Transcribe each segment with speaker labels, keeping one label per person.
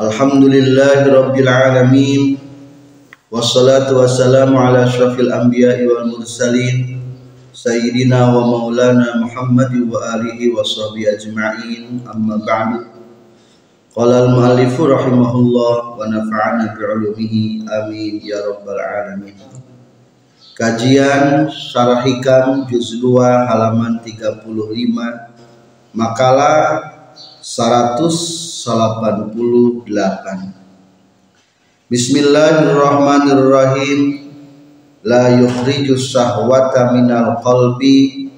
Speaker 1: Alhamdulillahi rabbil alamin. Wassalatu wassalamu ala ashrafil anbiya'i wal mursalin. Sayyidina wa maulana Muhammad wa alihi wa sahbihi ajma'in. Amma ba'du. Qala al-muallifu rahimahullah wa nafa'ana bi'ulumihi. Amin ya rabbal alamin. Kajian Syarah Hikam Juz 2 halaman 35 Makalah 188 Bismillahirrahmanirrahim. La yukhrijus sahwata minal qalbi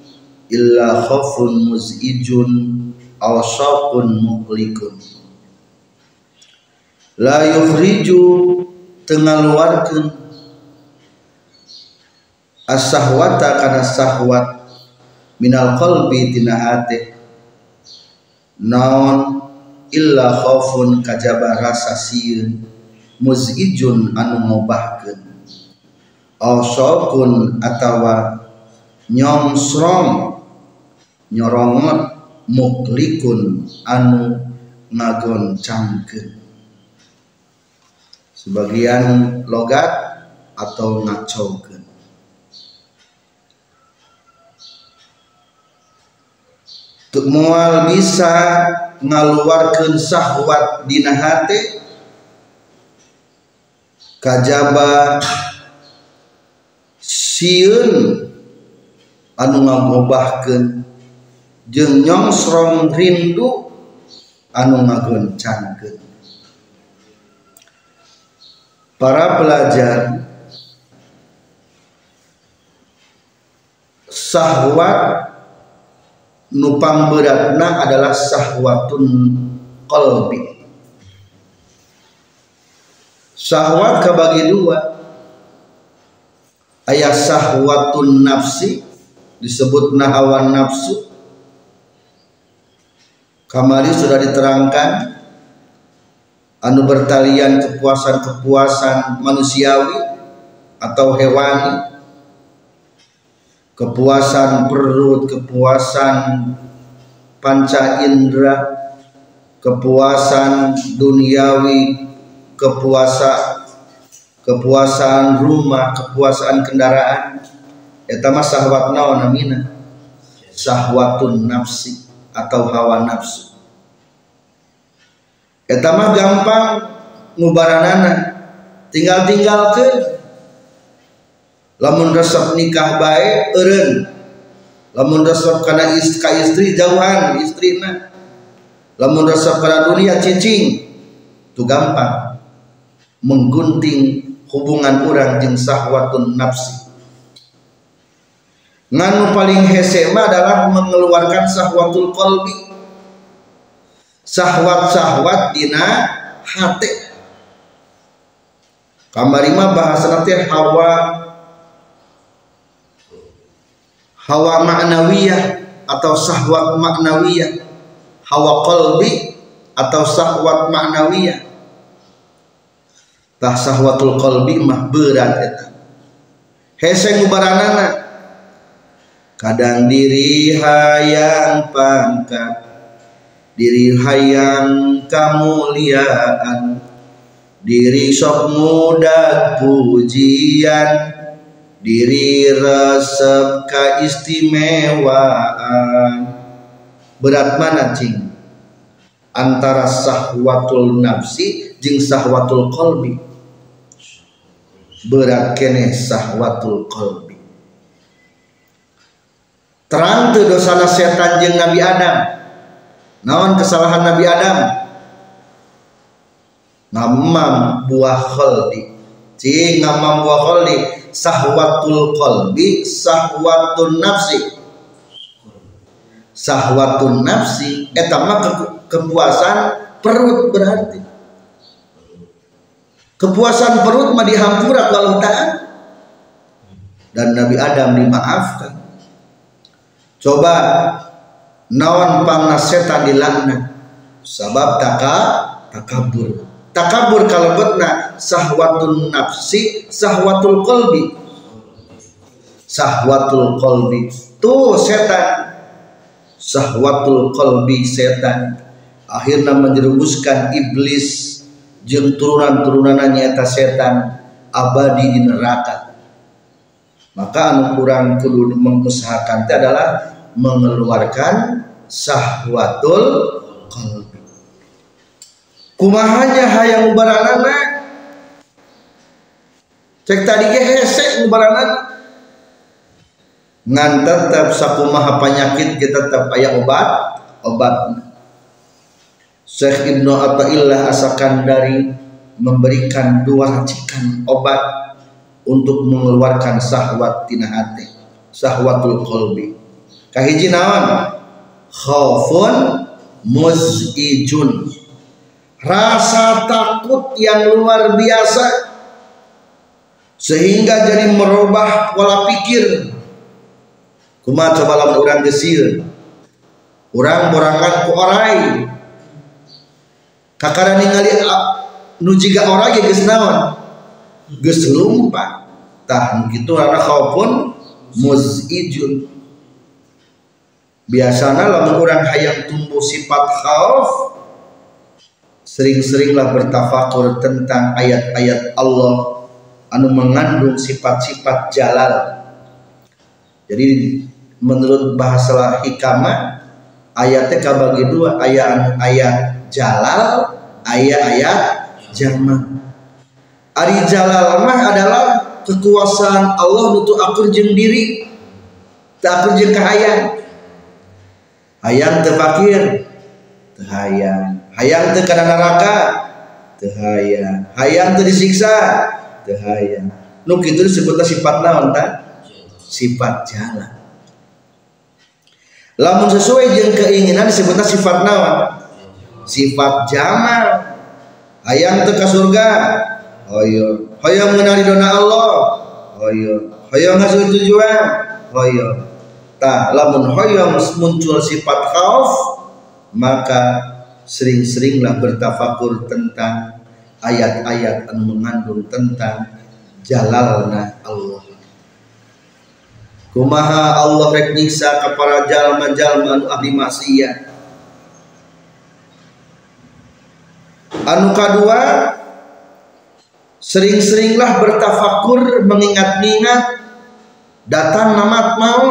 Speaker 1: illa khafun muz'ijun aw syaqun muqlikun. La yukhriju tengaluarkeun as-sahwata kana sahwat minal qalbi tina naon illa khaufun kajaba rasa sieun muzijun anu ngobahkeun. Aw syaqun atawa nyongsrong nyorongot muklikun anu ngagoncangkeun. Sebagian logat atau ngacaukeun mual bisa ngaluarkan sahwat dina hati kajaba siun anu ngagobahkeun jeung nyongsrong rindu anu ngagoncangkeun. Para pelajar sahwat nupang beratna adalah sahwatun qalbi. Sahwat kebagi dua. Ayat sahwatun nafsi disebut nahawan nafsu. Kamari sudah diterangkan anu bertalian kepuasan-kepuasan manusiawi atau hewani kepuasan perut, kepuasan panca indera, kepuasan duniawi, kepuasa kepuasan rumah, kepuasan kendaraan. Eta mah sahwat naon? Sahwatun nafsi atau hawa nafsu. Eta mah gampang ngubaranana. Tinggal tinggalkeun lamun resep nikah baik eren lamun resep karena istri, istri jauhan istrina. Lamun resep karena dunia cicing. Itu gampang. Menggunting hubungan orang jeung sahwatun nafsi. Nganu paling hese adalah mengeluarkan sahwatul qalbi. Sahwat-sahwat dina hati kamari mah bahasa nanti hawa hawa maknawiyah atau sahwat maknawiyah hawa qalbi atau sahwat maknawiyah tah sahwatul qalbi mah berat eta. Hese ngubaranana kadang diri hayang pangkat diri hayang kamuliaan diri sok mudah pujian diri resep keistimewaan. Berat mana cing antara sahwatul nafsi jeng sahwatul kolbi berat kene sahwatul kolbi terang tuh dosa setan jeng Nabi Adam. Naon kesalahan Nabi Adam? Ngamam buah kholdi cing ngamam buah kholdi sahwatul qalbi sahwatun nafsi. Sahwatun nafsi eta mah ke kepuasan perut berarti. Kepuasan perut mah dihampura ku Allah Ta'ala dan Nabi Adam dimaafkan. Coba naon pangna setan dilaknat? Sabab taka takabur takabur kalebetna sahwatun nafsi sahwatul qalbi. Sahwatul qalbi tuh setan. Sahwatul qalbi setan. Akhirnya menjerumuskan iblis jeng turunan-turunan nyata setan abadi di neraka. Maka anu kurang kudu mengusahakan itu adalah mengeluarkan sahwatul qalbi. Kumahanya hayang ubaranana cek tadi ge hese ubaranana ngan tetap sakumaha penyakit kita tetap aya obat obat. Syekh Ibnu Athaillah Asakandari memberikan dua racikan obat untuk mengeluarkan sahwat tina hati sahwatul qalbi. Kahiji naon? Khaufun muzijun. Rasa takut yang luar biasa sehingga jadi merubah pola pikir. Kuma coba lamun orang gesil. Orang borangan ku orai. Kakara ningali nu jiga ge geus naon? Geus lumpa tah kitu ana khaufun muzijun. Biasanya lamun orang hayang tumbuh sifat khauf sering-seringlah bertafakur tentang ayat-ayat Allah anu mengandung sifat-sifat jalal. Jadi menurut bahasa hikmah ayatnya kabagi dua ayat ayat jalal ayat-ayat jamal Ari jalal mah adalah kekuasaan Allah untuk akur jeng diri tak akur jeng kahayang. Hayang teu fakir teu hayang. Kana neraka teu hayang. Hayang teu disiksa teu hayang nu kitu disebutna sifat naon ta sifat jalan. Lamun sesuai jeung keinginan disebutna sifat naon? Sifat jamal. Hayang teu ka surga. Hoyo hoyo mengenali dona Allah. Hoyo hoyo ngasuh tujuan. Hoyo tah lamun hoyo muncul sifat khauf maka sering-seringlah bertafakur tentang ayat-ayat yang mengandung tentang jalalna Allah. Kumaha Allah rek nyiksa kepada jalma-jalma anu ahli maksiat? Anu kedua, sering-seringlah bertafakur mengingat-ingat datang namat mau.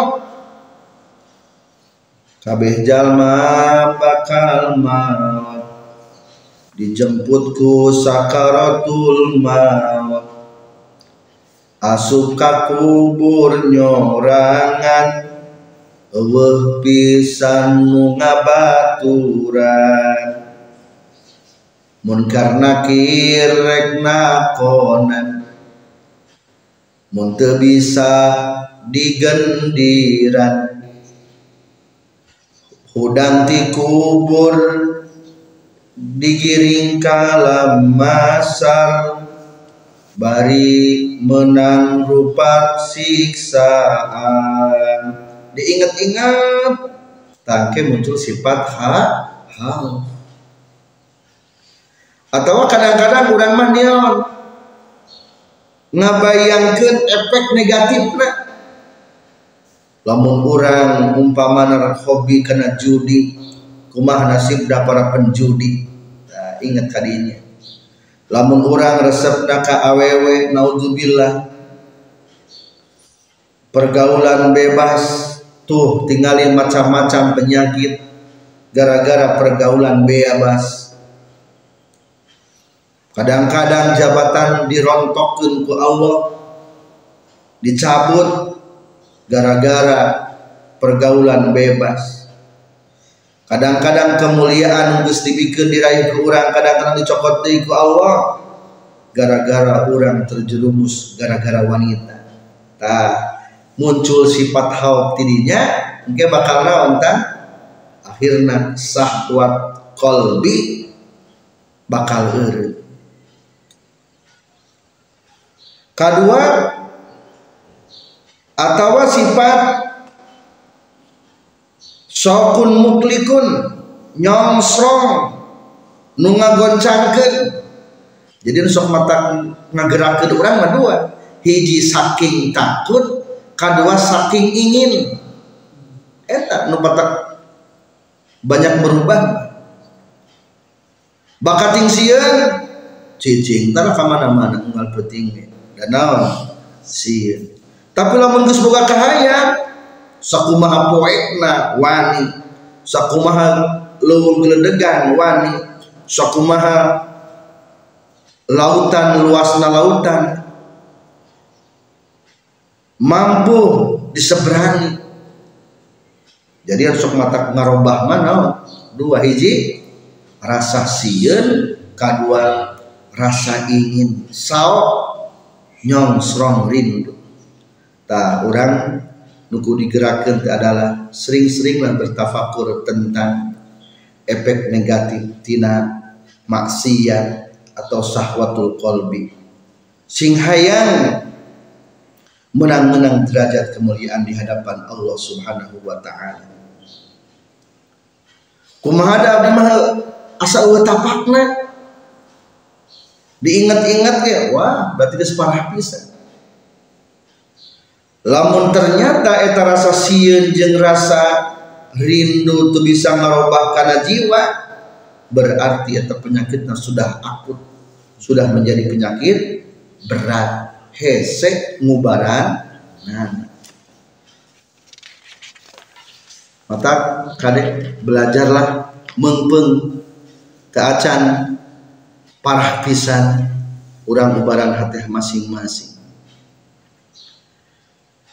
Speaker 1: Kabeh jalma bakal maut dijemputku sakaratul maut. Asup ka kubur nyorangan. Eueuh pisan ngabaturan. Mun karena kirek nakonan. Mun teu bisa digendiran. Hudang ti kubur digiring kalam masar bari menang rupa siksaan. Diingat-ingat tangke muncul sifat ha hal. Atau kadang-kadang orang mah nion ngabayangkeun efek negatifna lamun orang umpamana hobi kena judi kumaha nasib da para penjudi ingat kadinya lamun orang resep ka awewe naudzubillah pergaulan bebas tuh tinggalin macam-macam penyakit gara-gara pergaulan bebas. Kadang-kadang jabatan dirontokkan ku Allah dicabut gara-gara pergaulan bebas kadang-kadang kemuliaan geus dipikeun diraih ku urang kadang-kadang dicopot deui ku Allah. Gara-gara orang terjerumus gara-gara wanita. Tah muncul sifat hawa tidinya engke bakal naon tah? Akhirna sahwat qalbi bakal eureut kedua atau sifat sokun muklikun nyongsrong nunga goncangkan jadi sok mata ngagerakeun urang mah dua. Hiji saking takut kedua saking ingin. Eta nu banyak berubah bakating sieun cicing tara ka mana-mana unggal penting dan tapi lamun geus boga kahayang sakumaha poekna wani. Sakumaha leuweung geledegan wani. Sakumaha lautan luasna lautan. Mampu diseberangi. Jadi harus mata ngarobah mana dua hiji rasa sieun kedua rasa ingin. Sao nyong serong rindu. Tak orang nuku digerakkan adalah sering-seringlah bertafakur tentang efek negatif tina maksiat atau sahwatul kolbi sing hayang menang-menang derajat kemuliaan di hadapan Allah Subhanahu wa taala. Kumaha da abdi mah asa eueuh tapakna. Diingat-ingat ya, wah berarti geus parah pisan. Lamun ternyata eta rasa sieun jeung rasa rindu tu bisa ngarobah kana jiwa, berarti eta penyakitnya sudah akut sudah menjadi penyakit berat. Hesek ngubaran. Nah. Mata kadek belajarlah mengpeng keacan parah pisan orang ngubaran hati masing-masing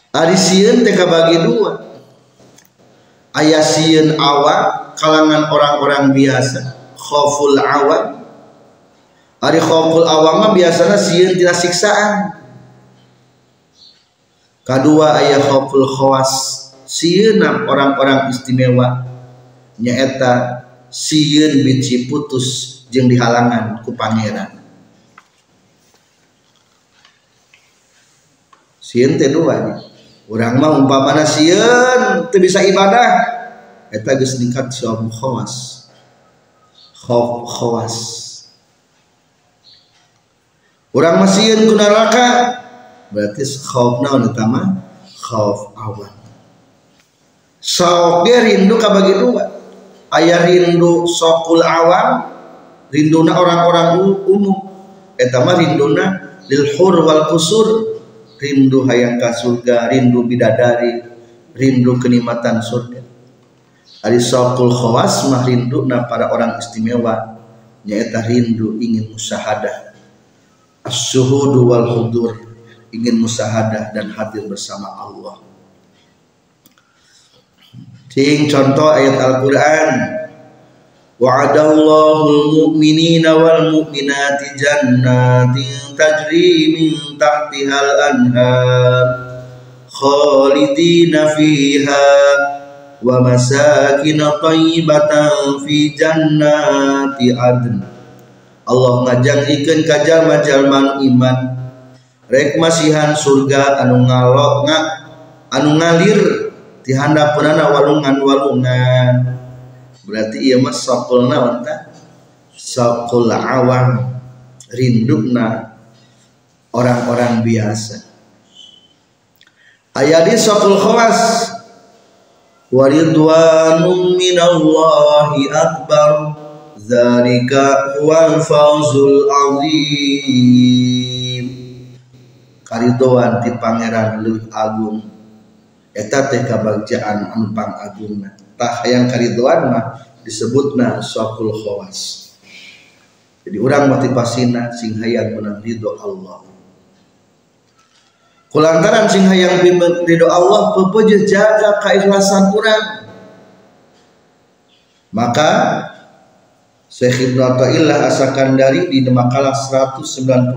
Speaker 1: Ari sieun teka bagi dua. Ayah sieun awak kalangan orang-orang biasa. Khoful awam Ari khoful awam biasanya sieun tina siksaan. Kedua ayah khoful khawas. Sieun orang-orang istimewa. Nyaeta sieun biji putus jeung dihalangan ku pangeran. Sieun teh dua nih urang mah umpamana sieun teu bisa ibadah eta geus ningkat syam khawas. Khawf khawas. Orang masihin ku neraka berarti khawf naon utama khawf awan. Sok rindu ka bagi dua. Ayah rindu sokul awam rinduna orang-orang umum. Eta mah rinduna lil hur wal kusur rindu hayang ka surga rindu bidadari rindu kenikmatan surga. Ari sokul khawas mah rindu na para orang istimewa nyaeta rindu ingin musahadah as-suhudu wal hudur ingin musahadah dan hadir bersama Allah. Ting contoh ayat Al-Quran Al-mu'minina wal mu'minati jannatin tajri min tahtihal anhar khalidina fiha wa masakin tayyibatan fi jannati adn. Allah ngajangikeun ka jalma-jalma iman. Rek masihan surga anu ngalok anu ngalir ti handapeunana walungan-walungan berarti ieu mah saqul naon ta saqul awam rindukna orang-orang biasa. Aya di saqul khawas. Waridwanum minallahi akbar. Zalika huwal fawzul azim. Karidoan ti pangeran leuwih agung. Eta teh kabagjaan anu pangagungna tah hayang mah disebutna saqul khawas. Jadi orang motivasina sing hayang menang ridho Allah. Kulantaran sing hayang ridho Allah pepeje jaga keikhlasan kurang maka Syekh Ibnu Athaillah Asakandari di makalah 199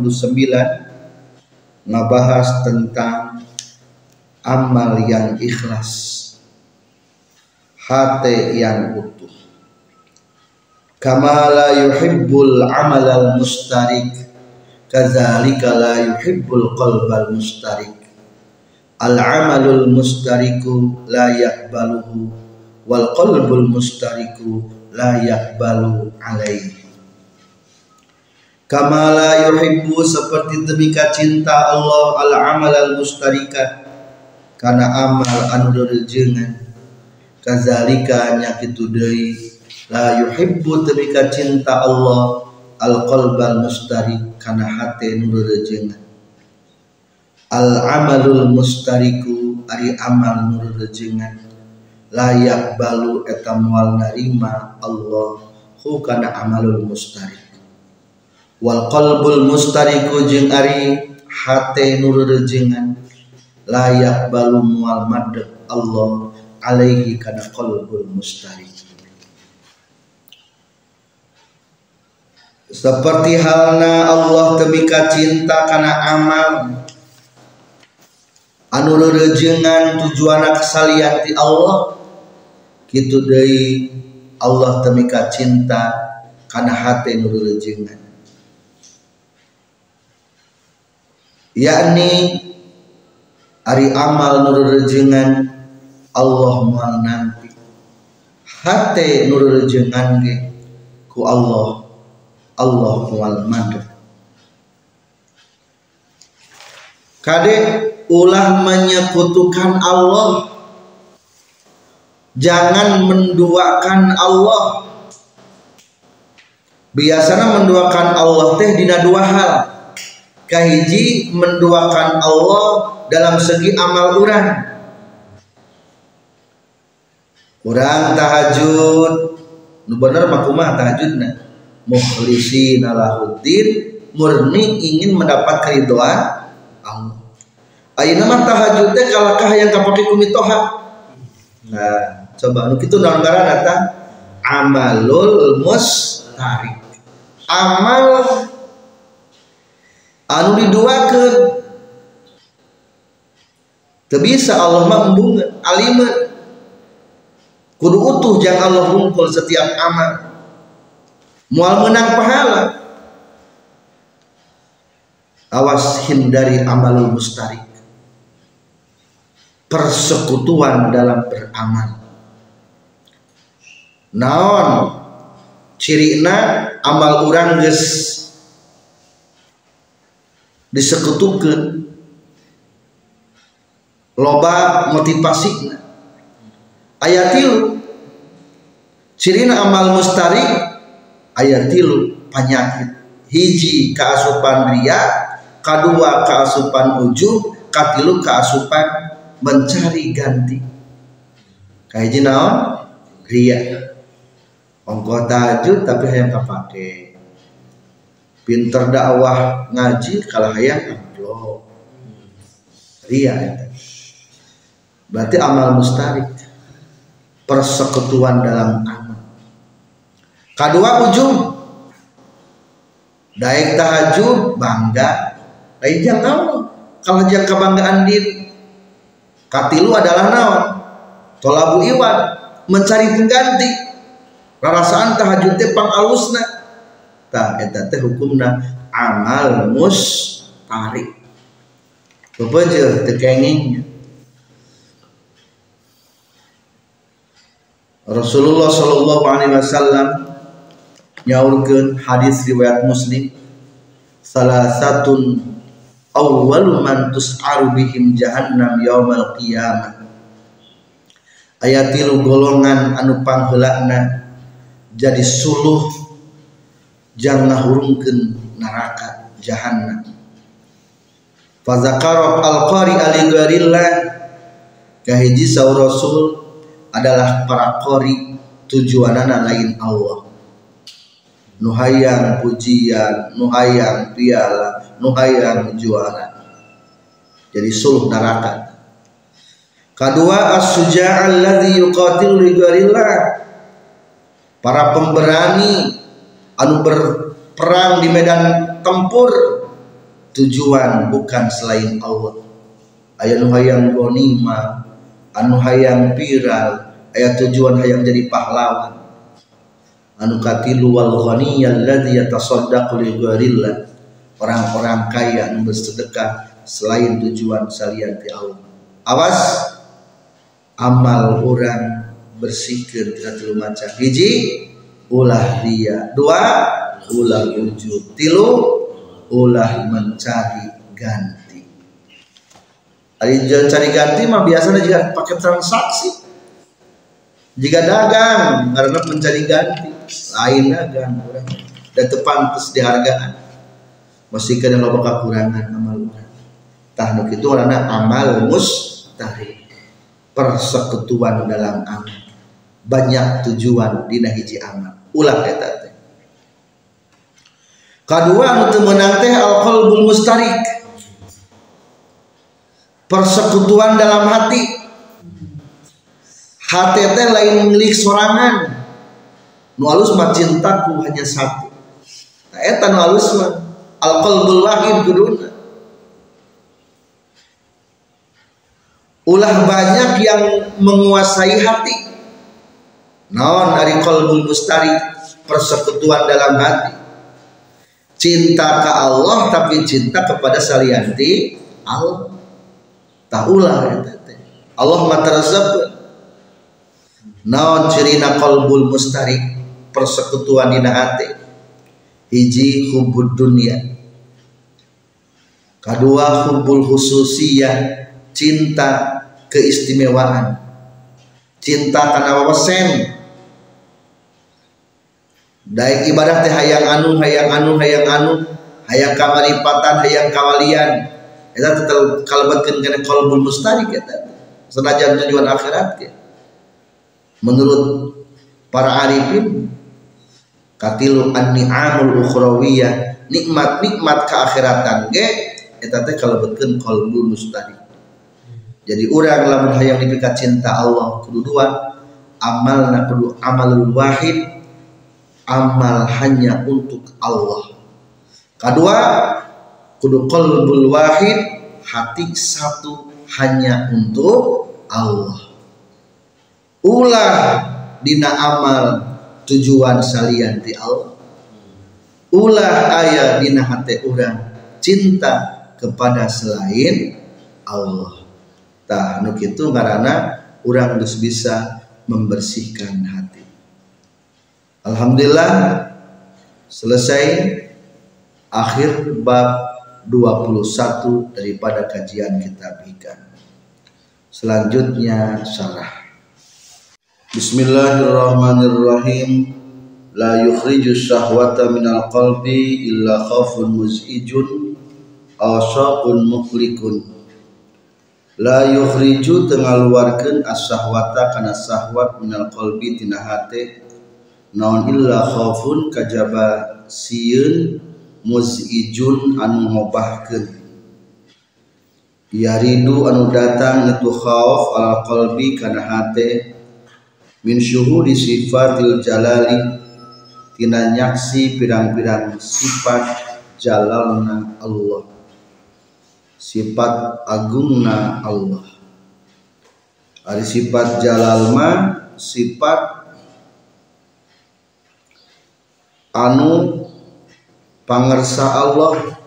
Speaker 1: ngabahas tentang amal yang ikhlas hati yang utuh. Kama la yuhibbul amal al mustarik kadzalika la yuhibbul qalbal mustarik. Al amalul mustariku la yaqbaluhu wal qalbul mustariku la yaqbalu alaihi. Kama la yuhibbu seperti demikian cinta Allah al amal al mustarika karena amal anu rejengan kazalika nya kitu deui la yuhibbu demikian cinta Allah al qalbal mustarik kana hate nu rejengan al amalul mustariku ari amal nur rejengan layak balu eta moal narima Allah hu kana amalul mustarik wal qalbul mustariku jeung ari hate nur rejengan layak balu moal madep Allah alaihi kana qalbul mustarik seperti halna Allah temika cinta kana amal anu rejengan tujuan kesalian ti Allah gitu dari Allah temika cinta karena hati nu rejengan. Yakni ari amal nur rejengan Allah mual nanti hati nur rejengan ge ku Allah. Allah mual madep kade ulah menyekutukan Allah. Jangan menduakan Allah. Biasanya menduakan Allah teh dina dua hal. Kahiji menduakan Allah dalam segi amal urang urang tahajud nu bener mah kumaha tahajudna mukhlisina lahuddin murni ingin mendapat keridoan Allah Ayeuna mah tahajud teh kalakah yang kapake kumitoha. Nah, coba nu kitu naon ngaranna tah? Amalul mustarik. Amal anu diduakeun teu bisa Allah mah embungeun alimeun kudu utuh jang Allah rungkul setiap amal. Mual menang pahala. Awas hindari amalul mustarik persekutuan dalam beramal. Naon? Cirina amal orang geus disekutukan loba motivasi ayat tilu cirina amal mustari ayat tilu penyakit. Hiji keasupan ria kedua keasupan ujub katilu keasupan mencari ganti. Kayak naon? Ria. Ongko tajud tapi hayang kapake. Pinter dakwah ngaji kalau hayang amplop. Ria berarti amal mustarik persekutuan dalam amal. Kedua ujung. Daik tahajud bangga. Lain jangan kalau jangan kebanggaan diri. Katilu adalah naon? Tolabu iwan. Mencari pengganti. Rasaan tahajud pang alusna tah eta teh hukumna amal mustarik bebeujeuh teu kengingnya Rasulullah Shallallahu Alaihi Wasallam nyaurkeun hadis riwayat Muslim salah satu awwalu man tus'aru bihim jahannam yaumal qiyamah. Ayat tilu golongan anu pangheulana jadi suluh jangan hurungkeun neraka jahannam. Fazakarat al-qari aligarillah kahiji saur rasul adalah para qari tujuanana lain Allah. Nuhayang pujian nuhayang piala nuhayang juara. Jadi suluh neraka. Kedua as-suja' alladhi yuqatil li para pemberani anu berperang di medan tempur. Tujuan bukan selain Allah. Aya nu hayang gonima anu hayang viral aya tujuan hayang jadi pahlawan. Anu katilu wal ghaniyal ladzi yatasaddaqu li ghairillah orang-orang kaya yang bersedekah selain tujuan salian di Allah. Awas amal orang bersihkan tidak tilu macam hiji ulah dia. Dua ulah wujud. Tilu ulah mencari ganti Ari cari ganti mah biasanya juga pakai transaksi. Jika dagang karena mencari ganti lain dagang orang. Dan tepantes dihargaan masih kena loba kekurangan amal orang tahnuk itu karena amal mustahil. Persekutuan dalam amal. Banyak tujuan di hiji amal. Ulah eta teh. Kedua teu meunang teh al qalbul mustarik persekutuan dalam hati. Hati teh lain milik sorangan. Nu alus cintaku hanya satu. Nah eta nu alus mah al qalbul wahid kuduna ulah banyak yang menguasai hati. Naon dari qalbul mustari? Persekutuan dalam hati. Cinta ke Allah tapi cinta kepada salianti Allah taulah ya Allah matarazab. Naon cirina qalbul mustari persekutuan dina hati hiji hubud dunia. Kedua hubul khususiyah cinta keistimewaan. Cinta karena wawesen Daik ibadah teh hayang anu hayang anu hayang anu. Hayang kamaripatan hayang kawalian eta tetep kalebatkeun kana qalbul mustarik eta. Senajan tujuan akhirat ke. Menurut para arifin katilu an-ni'amul ukhrawiyah nikmat-nikmat keakhiratan ge eta teh kalebatkeun qalbul mustarik jadi orang lamun hayang dipikat cinta Allah kudu dua amalna kudu amalul wahid amal hanya untuk Allah. Kedua, kudu qalbul wahid, hati satu hanya untuk Allah. Ulah dina amal tujuan salian di Allah. Ulah ayat dina hati orang cinta kepada selain Allah. Tah nu kitu ngaranna urang geus bisa membersihkan hati. Alhamdulillah selesai akhir bab 21 daripada kajian kitab ikan. Selanjutnya syarah. Bismillahirrahmanirrahim. La yukhriju syahwata minal qalbi illa khafun muz'ijun aw syaqun muhlikun. La yukhriju tengaluarkeun as-syahwata kana syahwat minal qalbi tina hate naon illa khaufun kajaba sieun muzijun anu ngobahkeun. Yaridu anu datang itu khauf ala qalbi kana hate min syuhudi sifatil jalali tina nyaksi pirang-pirang sifat jalalna Allah. Sifat agungna Allah. Ari sifat jalal ma sifat anu pangersa Allah.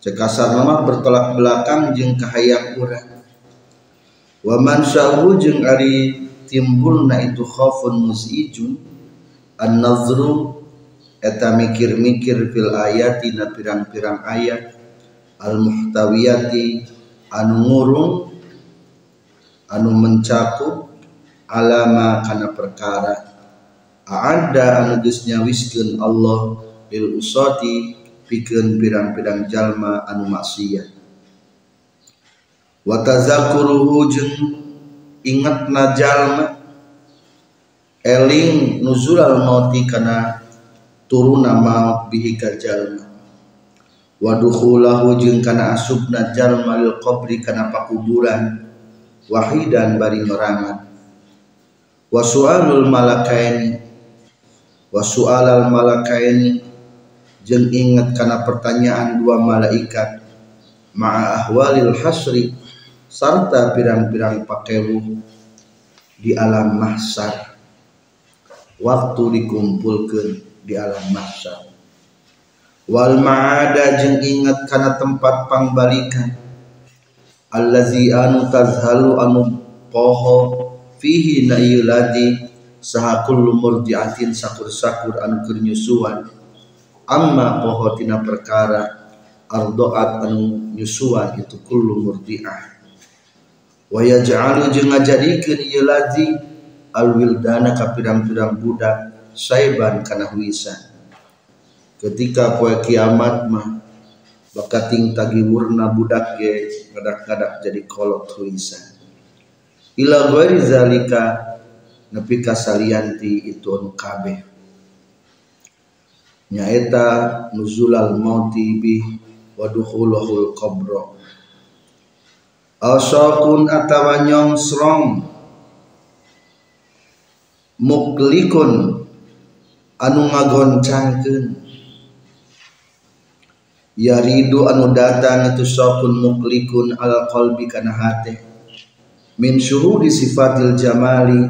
Speaker 1: Cekasar nama bertolak belakang jeng kahayang wa man sya'u jeung ari timbulna itu khaufun musijun an nazru eta mikir-mikir fil ayati na pirang-pirang ayat. Al muhtawiyati anu ngurung anu mencakup alama kana perkara. Ada anu geus nyawiskeun Allah lil usati pikeun pirang-pirang jalma anu maksiat. Wa tazakkuruhu jeung ingatna jalma eling nuzulal mauti kana turuna maut bihi ka jalma. Wa dukhulahu jeung kana asubna jalma lil qabri kana pakuburan wahidan bari nyorangan wa su'alul malakaini wa su'alal malakaini jeung ingat karena pertanyaan dua malaikat ma'a ahwalil hasri? Serta pirang-pirang pakewu di alam mahsyar. Waktu dikumpulkan di alam mahsyar. Wal ma'ada jeung ingat kana tempat pangbalikan allazi anu tazhalu anu poho fihi na yuladi saha kullu murdiatin sakur-sakur anu keur nyusuan amma poho tina perkara ardoat anu nyusuan itu kullu murdiah. Wa yaj'alu jeung ngajadikeun ieu ladzi alwildana ka pirang-pirang budak saiban kana wisan ketika poe kiamat mah bakating tagi murna budak ge ngadak-ngadak jadi kolot huisan ila ghairi zalika nepi kasalianti itu anu kabeh nyaeta nuzulal mauti bi wa dukhuluhul qabra. Asakun atawa nyongsrong muklikun anu ngagoncangkeun. Yaridu anu datang itu sokun muklikun al qalbi kana hate min syuhudi sifatil jamali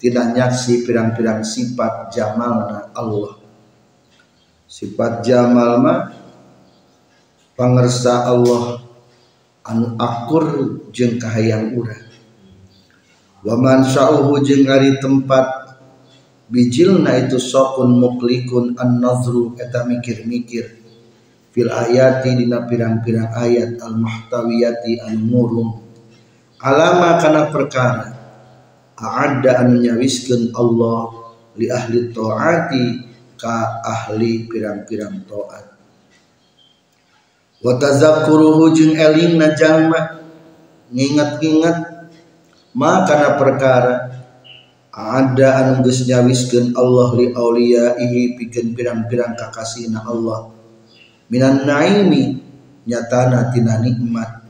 Speaker 1: tidak nyaksi pirang-pirang sifat jamalna Allah sifat jamal mah pangersa Allah anu akur jeung kahayang urang. Wa man sya'uhu jeung ari tempat bijilna itu sokun muklikun an nazru eta mikir-mikir. Fil ayati dina pirang-pirang ayat al muhtawiyati al murung alama kana perkara a'adda anu nyawiskeun Allah li ahli taati ka ahli pirang-pirang taat wa tazakkuruhu jeung elingna jalma nginget-nginget ma kana perkara ada anu geus nyawiskeun Allah li auliyaihi pikeun pirang-pirang kakasihna Allah. Minan naimi nyatana tina nikmat.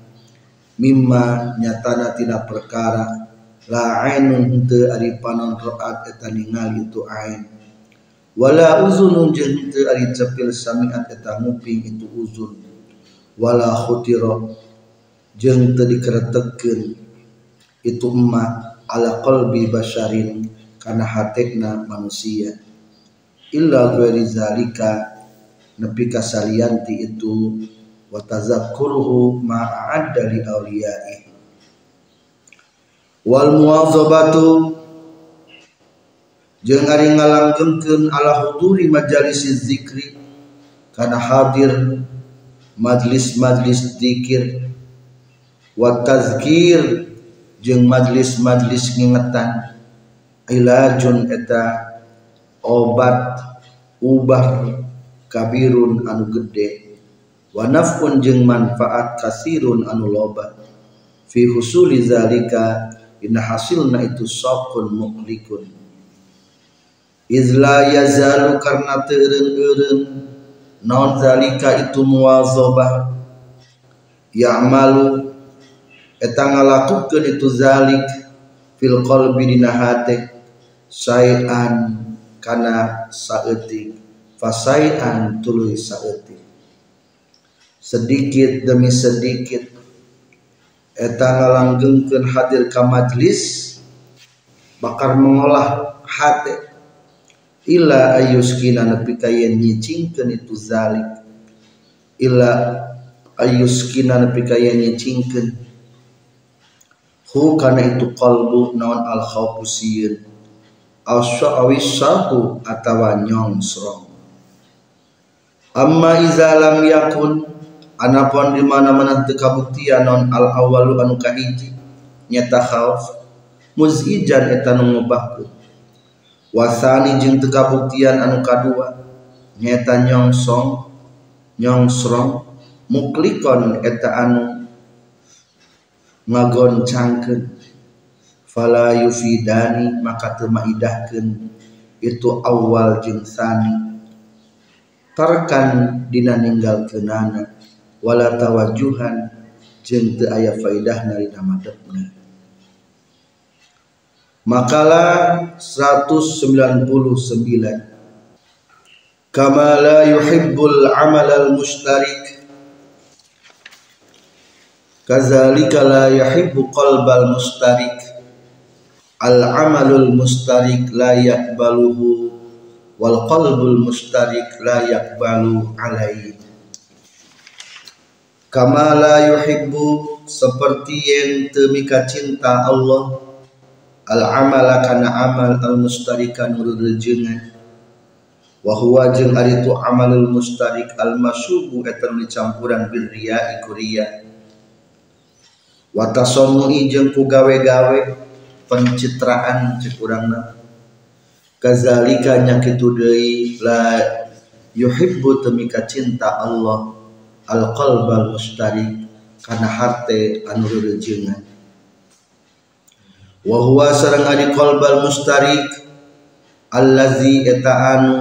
Speaker 1: Mimma nyatana tina perkara la ainun henteu ari panon roat eta ningali itu ain wala uzunun jeung henteu ari cepil samiat eta nguping itu uzun. Wala khutira jeung teu dikeretekeun itu emak ala qalbi basyarin kana hatekna manusia. Illa ghairi zalika nepi kasalianti itu wa tazakkuruhu ma'adda li awliyai wal muwazabatu jeung ari ngalanggengkeun ala huduri majalis zikri kana hadir majlis-majlis zikir. Wa tazkir jeung majlis-majlis ngingetan ilajun eta obat ubah kabirun anu gede wa naf'un jeung manfaat kasirun anu loba. Fi husuli zalika inna hasilna itu saqun muklikun izla yazalu karna teureun-eureun naon zalika itu muwazabah ya'malu. Eta ngalakukeun itu zalik. Fil qalbi dina hate sayan kana saeutik. Fasai'an tuluy saeutik. Sedikit demi sedikit. Eta ngalanggengkeun hadir ka majlis bakar mengolah hati illa ayuskina nepi ka yen nyicingkeun itu zalik. Illa ayuskina nepi ka yen nyicingkeun. Hu kana itu qalbu naon al khawfu sieun. Aw awis sahu atawa nyong srong amma iza yakun anapun di mana mana teu non al awalu anu kahiji nyata khauf muzijan eta wasani jeung teu kabuktian anu kadua. Nyata nyongsong nyongsrong muklikon eta anu ngagoncangkeun. Fala yufidani maka teu maidahkeun. Itu awal jeung sani. Tarkan dina ninggal kenana wala tawajuhan jeung teu aya faedah dina madepna Makalah 199 Kama la yuhibbul amal al mushtarik. Kazalika la yuhibbu qalbal mustarik Al amalul mustarik la yakbaluhu wal qalbul mustarik la yaqbalu alaihi. Kama la yuhibbu seperti yang temika cinta Allah al amala kana amal al mustarika nurul jengan wa huwa jeung ari tu amalul mustarik al masubu eta dicampuran bil riya iku riya. Wa jeung ku gawe-gawe pencitraan cek urangna kazalika nya kitu deui la yuhibbu temika cinta Allah al qalbal mustarik kana harte anu reureungan wa huwa sareng ari qalbal mustarik allazi eta anu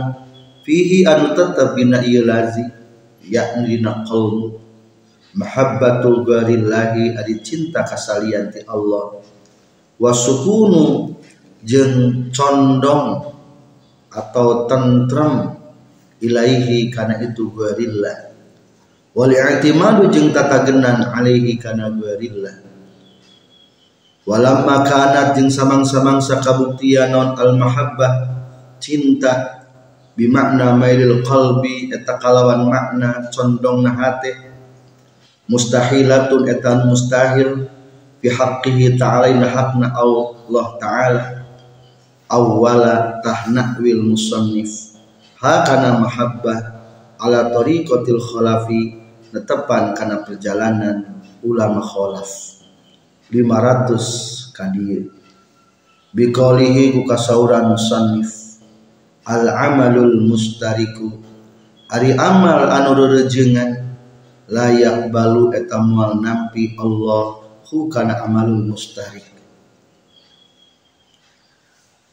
Speaker 1: fihi anu tetep dina ieu lazi yakni dina qalbu mahabbatul gharillahi ari cinta kasalian ti Allah. Wa sukunu jeung condong atau tentrem ilaihi kana itu gharillah wal i'timadu jeung tatagenan alaihi kana gharillah walamma kanat jeung samang-samang sakabuktian non al mahabbah cinta bimakna mailil qalbi eta kalawan makna condongna hate mustahilatun etan mustahil fi haqqihi ta'ala ina hakna Allah ta'ala awwala tahna'wil musannif. Hakana mahabbah ala tariqatil khalafi netepan karena perjalanan ulama kholaf 500 kadieu biqalihi ku kasauran musannif. Al amalul mustariku. Ari amal anu rejengan. Layak balu eta moal nampi Allah hu kana amalul mustarik.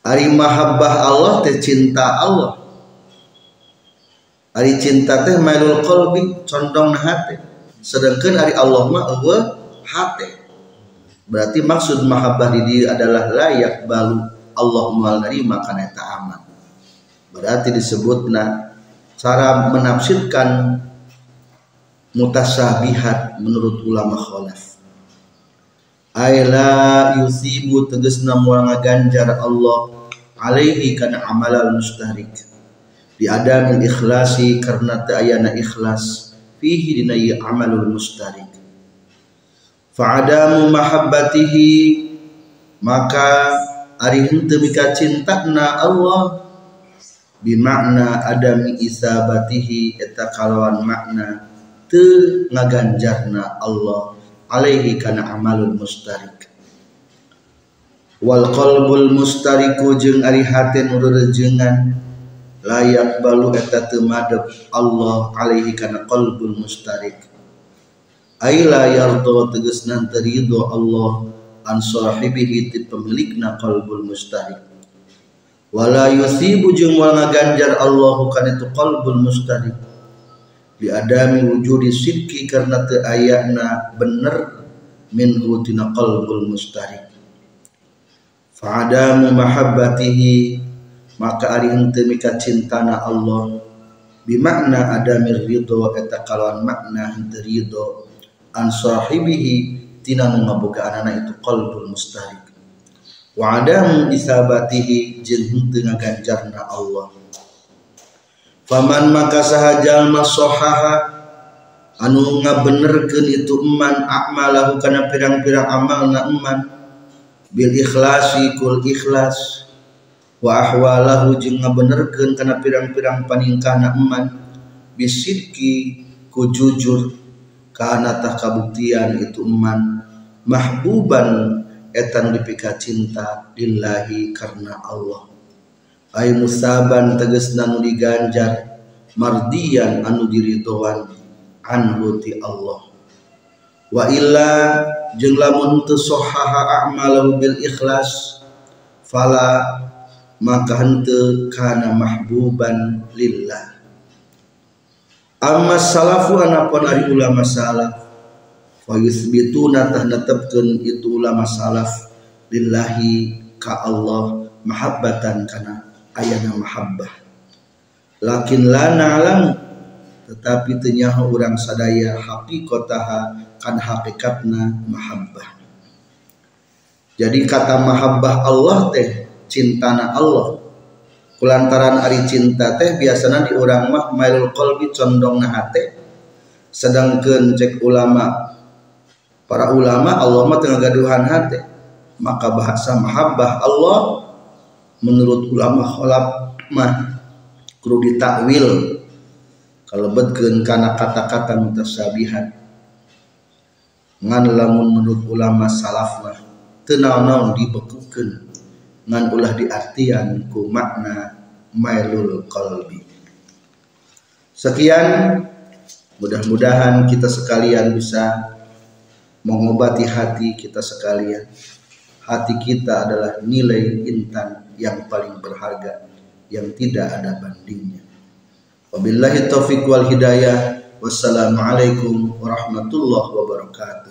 Speaker 1: Ari mahabbah Allah teh cinta Allah. Ari cinta teh mailul qalbi condong hati. Sedangkan ari Allah mah eueuh hati. Berarti maksud mahabbah di diri adalah layak balu Allah mual nerima kana eta amal. Berarti disebutna cara menafsirkan mutasabihat menurut ulama khalaf. Aila yusibu tegasna moal ngaganjar Allah alaihi kana amalal mustahrik di adamil ikhlasi karena ta'ayana ikhlas fihi dina amalul mustarik fa'adamu mahabbatihi maka ari henteu mika na Allah. Bimakna adami isabatihi eta kalawan makna teu ngaganjarna Allah. Alaihi kana amalul mustarik. Wal qalbul mustariku jeung ari hate nu layak balu eta temadep Allah. Alaihi kana qalbul mustarik aila yardo tegesna terido Allah an sahibihi ti pemilikna qalbul mustarik wala yusibu jeung wal ngaganjar Allah kana itu qalbul mustarik di adami wujudi sidki karena teu ayana bener minhu tina qalbul mustarik fa'adamu mahabbatihi maka ari henteu mika cintana Allah. Bimakna adamir ridho eta kalawan makna henteu ridho an sahibihi tina nu ngabogaan itu qalbul mustarik wa adam isabatihi jeung henteu ngaganjarna Allah. Faman maka sahajal masohaha anu ngabenerkeun itu eman akmalahu kana pirang-pirang amalna eman bil ikhlasi kul ikhlas. Wa ahwalahu jeung ngabenerkeun kana pirang-pirang paningkana eman bisidki ku jujur kana tah kabuktian itu eman. Mahbuban etan dipika cinta lillahi karena Allah. Ay musaban tegesna nu diganjar mardian anu diridoan anhu ti Allah. Wa illa jeung lamun teu sahaha a'malahu bil ikhlas fala maka hente kana mahbuban lillah amma salafu anapun ari ulama salaf. Fa yuthbituna tah netepkeun itu ulama salaf. Lillahi ka Allah mahabbatan kana ayana mahabbah. Lakin la na'lam tetapi tenyaha orang sadaya haqiqataha kan hakikatna mahabbah. Jadi kata mahabbah Allah teh cintana Allah kulantaran ari cinta teh biasanya di orang mah mailul qalbi condong na hate. Sedangkan cek ulama para ulama Allah mah tengah gaduhan hate. Maka bahasa mahabbah Allah menurut ulama kholab mah kudu ditakwil. Kalau betkeun kana kata-kata mutasabihat ngan lamun menurut ulama salaf mah teu naon dibekukeun ngan ulah diartian ku makna mailul qalbi. Sekian mudah-mudahan kita sekalian bisa mengobati hati kita sekalian. Hati kita adalah nilai intan yang paling berharga yang tidak ada bandingnya. Wabillahi taufiq wal hidayah. Wassalamualaikum warahmatullahi wabarakatuh